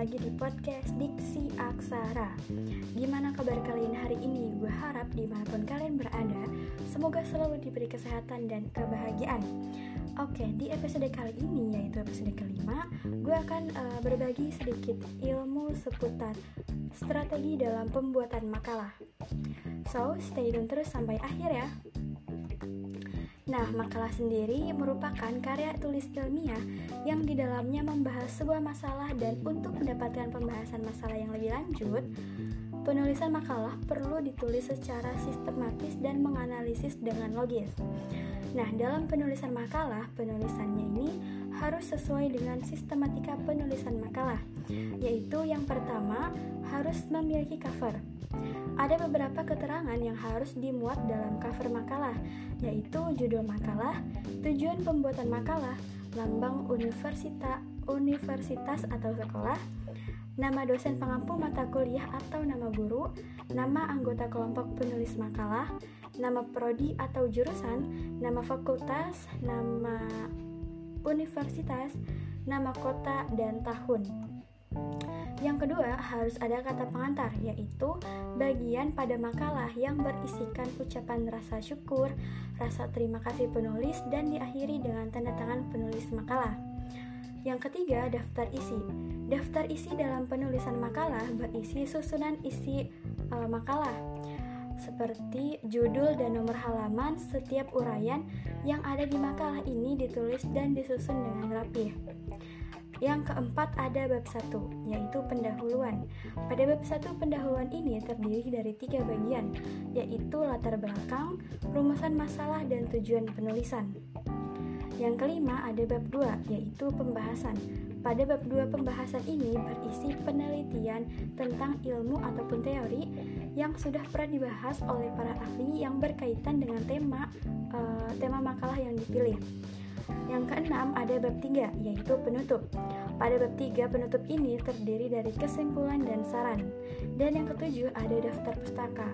lagi di podcast Diksi Aksara. Gimana kabar kalian hari ini? Gue harap di mana pun kalian berada Semoga selalu diberi kesehatan dan kebahagiaan. Oke, di episode kali ini, yaitu episode kelima Gue akan uh, berbagi sedikit ilmu seputar strategi dalam pembuatan makalah. So, stay tune terus sampai akhir ya Nah, makalah sendiri merupakan karya tulis ilmiah yang di dalamnya membahas sebuah masalah dan untuk mendapatkan pembahasan masalah yang lebih lanjut, penulisan makalah perlu ditulis secara sistematis dan menganalisis dengan logis. Nah, dalam penulisan makalah, penulisannya ini harus sesuai dengan sistematika penulisan makalah, yaitu yang pertama harus memiliki cover. Ada beberapa keterangan yang harus dimuat dalam cover makalah, yaitu judul makalah, tujuan pembuatan makalah, lambang universitas, universitas atau sekolah, nama dosen pengampu mata kuliah atau nama guru, nama anggota kelompok penulis makalah, nama prodi atau jurusan, nama fakultas, nama universitas, nama kota, dan tahun. Yang kedua, harus ada kata pengantar, yaitu bagian pada makalah yang berisikan ucapan rasa syukur, rasa terima kasih penulis, dan diakhiri dengan tanda tangan penulis makalah. Yang ketiga, daftar isi. Daftar isi dalam penulisan makalah berisi susunan isi e, makalah, seperti judul dan nomor halaman setiap uraian yang ada di makalah ini ditulis dan disusun dengan rapi. Yang keempat ada bab 1, yaitu pendahuluan. Pada bab 1 pendahuluan ini terdiri dari tiga bagian, yaitu latar belakang, rumusan masalah, dan tujuan penulisan. Yang kelima ada bab 2, yaitu pembahasan. Pada bab 2 pembahasan ini berisi penelitian tentang ilmu ataupun teori yang sudah pernah dibahas oleh para ahli yang berkaitan dengan tema uh, tema makalah yang dipilih. Yang keenam ada bab 3 yaitu penutup. Pada bab 3 penutup ini terdiri dari kesimpulan dan saran. Dan yang ketujuh ada daftar pustaka.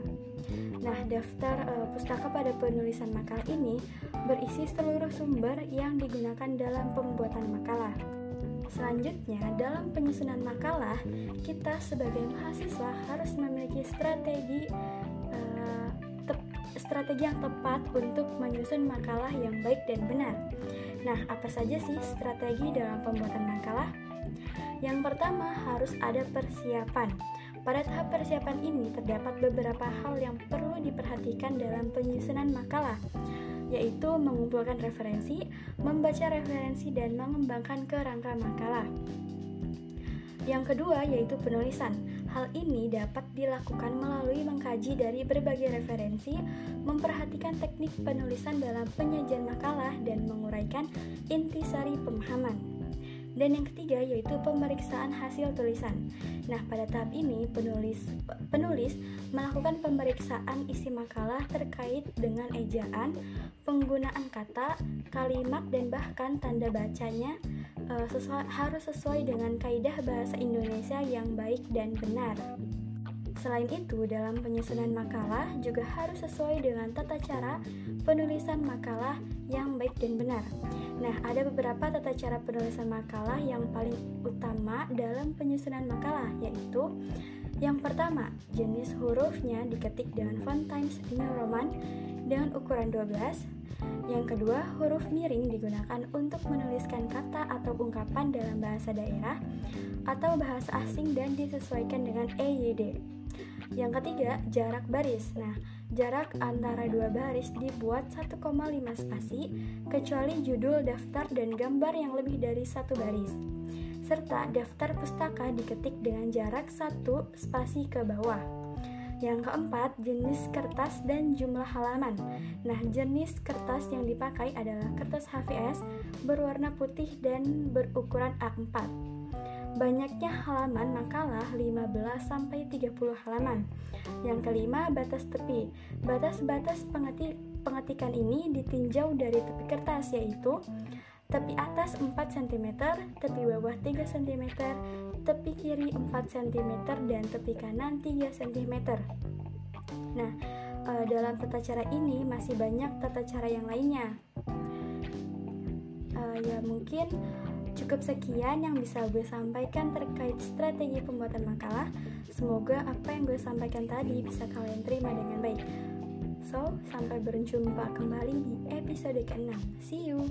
Nah, daftar uh, pustaka pada penulisan makalah ini berisi seluruh sumber yang digunakan dalam pembuatan makalah. Selanjutnya, dalam penyusunan makalah, kita sebagai mahasiswa harus memiliki strategi uh, strategi yang tepat untuk menyusun makalah yang baik dan benar. Nah, apa saja sih strategi dalam pembuatan makalah? Yang pertama, harus ada persiapan. Pada tahap persiapan ini terdapat beberapa hal yang perlu diperhatikan dalam penyusunan makalah, yaitu mengumpulkan referensi, membaca referensi, dan mengembangkan kerangka makalah. Yang kedua yaitu penulisan. Hal ini dapat dilakukan melalui mengkaji dari berbagai referensi, memperhatikan teknik penulisan dalam penyajian makalah, dan menguraikan intisari pemahaman. Dan yang ketiga yaitu pemeriksaan hasil tulisan. Nah, pada tahap ini penulis penulis melakukan pemeriksaan isi makalah terkait dengan ejaan, penggunaan kata, kalimat dan bahkan tanda bacanya uh, sesuai, harus sesuai dengan kaidah bahasa Indonesia yang baik dan benar. Selain itu, dalam penyusunan makalah juga harus sesuai dengan tata cara penulisan makalah yang baik dan benar. Nah, ada beberapa tata cara penulisan makalah yang paling utama dalam penyusunan makalah, yaitu yang pertama, jenis hurufnya diketik dengan font Times New Roman dengan ukuran 12. Yang kedua, huruf miring digunakan untuk menuliskan kata atau ungkapan dalam bahasa daerah atau bahasa asing dan disesuaikan dengan EYD. Yang ketiga, jarak baris. Nah, jarak antara dua baris dibuat 1,5 spasi kecuali judul daftar dan gambar yang lebih dari satu baris. Serta daftar pustaka diketik dengan jarak satu spasi ke bawah. Yang keempat, jenis kertas dan jumlah halaman. Nah, jenis kertas yang dipakai adalah kertas HVS berwarna putih dan berukuran A4. Banyaknya halaman makalah 15 sampai 30 halaman. Yang kelima, batas tepi. Batas-batas pengetikan ini ditinjau dari tepi kertas yaitu tepi atas 4 cm, tepi bawah 3 cm, tepi kiri 4 cm dan tepi kanan 3 cm. Nah, eh, dalam tata cara ini masih banyak tata cara yang lainnya. Uh, ya mungkin Cukup sekian yang bisa gue sampaikan terkait strategi pembuatan makalah. Semoga apa yang gue sampaikan tadi bisa kalian terima dengan baik. So, sampai berjumpa kembali di episode ke-6. See you!